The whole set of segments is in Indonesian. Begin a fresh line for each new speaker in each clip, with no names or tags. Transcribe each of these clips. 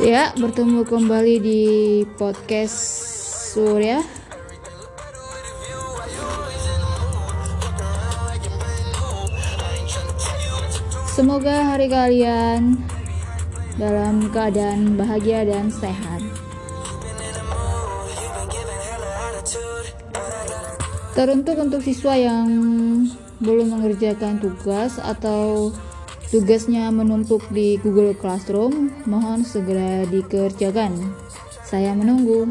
Ya, bertemu kembali di podcast Surya. Semoga hari kalian dalam keadaan bahagia dan sehat. Teruntuk untuk siswa yang belum mengerjakan tugas atau tugasnya menumpuk di Google Classroom, mohon segera dikerjakan. Saya menunggu.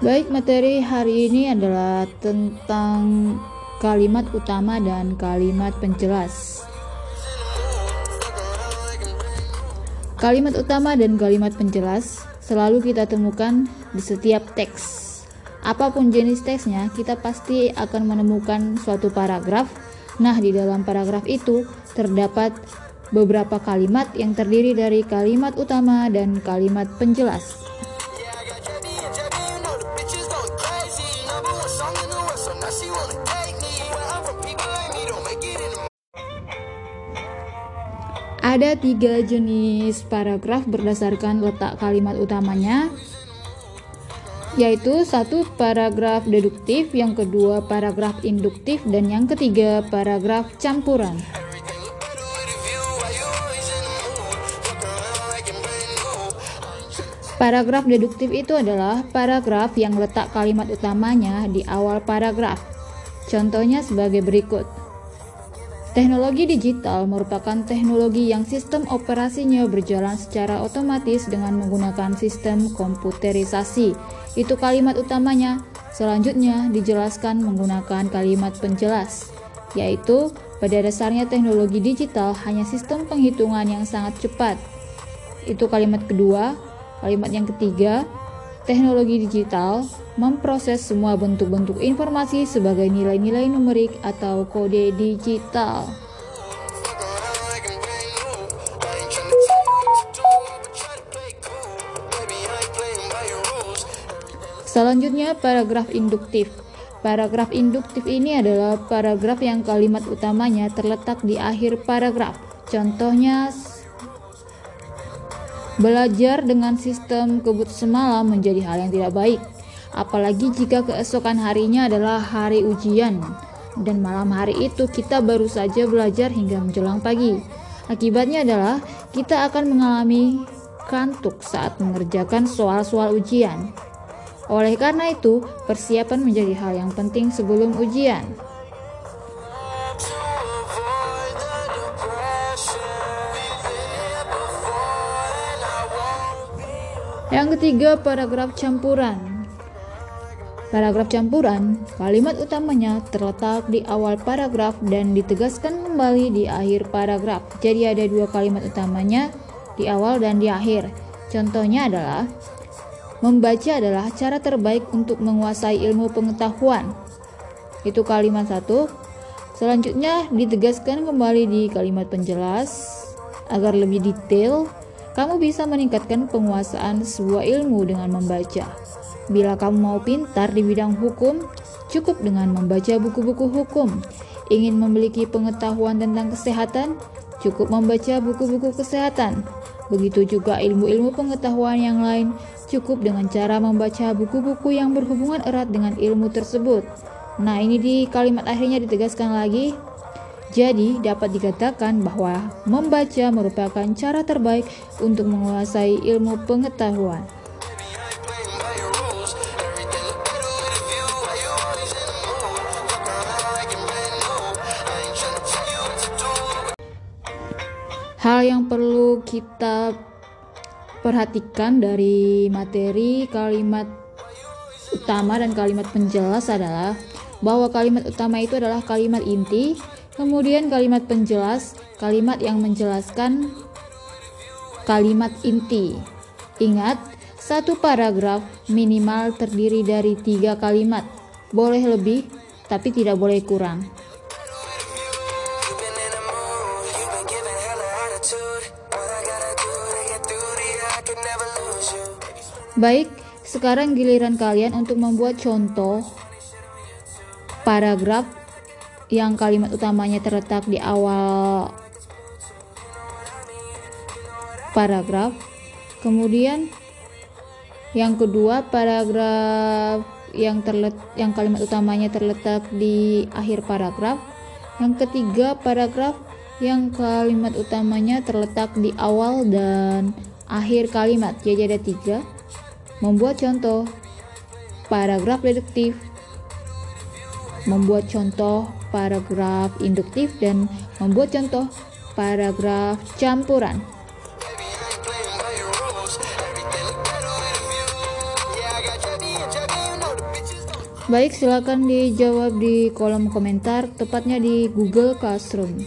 Baik, materi hari ini adalah tentang kalimat utama dan kalimat penjelas. Kalimat utama dan kalimat penjelas selalu kita temukan di setiap teks. Apa pun jenis teksnya, kita pasti akan menemukan suatu paragraf. Nah, di dalam paragraf itu terdapat beberapa kalimat yang terdiri dari kalimat utama dan kalimat penjelas. Ada tiga jenis paragraf berdasarkan letak kalimat utamanya, yaitu satu paragraf deduktif, yang kedua paragraf induktif, dan yang ketiga paragraf campuran. Paragraf deduktif itu adalah paragraf yang letak kalimat utamanya di awal paragraf. Contohnya sebagai berikut. Teknologi digital merupakan teknologi yang sistem operasinya berjalan secara otomatis dengan menggunakan sistem komputerisasi. Itu kalimat utamanya. Selanjutnya dijelaskan menggunakan kalimat penjelas, yaitu pada dasarnya teknologi digital hanya sistem penghitungan yang sangat cepat. Itu kalimat kedua. Kalimat yang ketiga, teknologi digital memproses semua bentuk-bentuk informasi sebagai nilai-nilai numerik atau kode digital. Selanjutnya, paragraf induktif. Paragraf induktif ini adalah paragraf yang kalimat utamanya terletak di akhir paragraf. Contohnya Belajar dengan sistem kebut semalam menjadi hal yang tidak baik, apalagi jika keesokan harinya adalah hari ujian dan malam hari itu kita baru saja belajar hingga menjelang pagi. Akibatnya adalah kita akan mengalami kantuk saat mengerjakan soal-soal ujian. Oleh karena itu, persiapan menjadi hal yang penting sebelum ujian. Yang ketiga, paragraf campuran. Paragraf campuran, kalimat utamanya terletak di awal paragraf dan ditegaskan kembali di akhir paragraf. Jadi ada dua kalimat utamanya di awal dan di akhir. Contohnya adalah membaca adalah cara terbaik untuk menguasai ilmu pengetahuan. Itu kalimat satu. Selanjutnya ditegaskan kembali di kalimat penjelas agar lebih detail kamu bisa meningkatkan penguasaan sebuah ilmu dengan membaca. Bila kamu mau pintar di bidang hukum, cukup dengan membaca buku-buku hukum. Ingin memiliki pengetahuan tentang kesehatan, cukup membaca buku-buku kesehatan. Begitu juga ilmu-ilmu pengetahuan yang lain, cukup dengan cara membaca buku-buku yang berhubungan erat dengan ilmu tersebut. Nah, ini di kalimat akhirnya ditegaskan lagi, jadi, dapat dikatakan bahwa membaca merupakan cara terbaik untuk menguasai ilmu pengetahuan. Hal yang perlu kita perhatikan dari materi kalimat utama dan kalimat penjelas adalah bahwa kalimat utama itu adalah kalimat inti Kemudian kalimat penjelas, kalimat yang menjelaskan kalimat inti. Ingat, satu paragraf minimal terdiri dari tiga kalimat. Boleh lebih, tapi tidak boleh kurang. Baik, sekarang giliran kalian untuk membuat contoh paragraf yang kalimat utamanya terletak di awal paragraf. Kemudian yang kedua paragraf yang terlet yang kalimat utamanya terletak di akhir paragraf. Yang ketiga paragraf yang kalimat utamanya terletak di awal dan akhir kalimat. Jadi ada tiga. Membuat contoh paragraf deduktif, membuat contoh paragraf induktif dan membuat contoh paragraf campuran. Baik, silakan dijawab di kolom komentar, tepatnya di Google Classroom.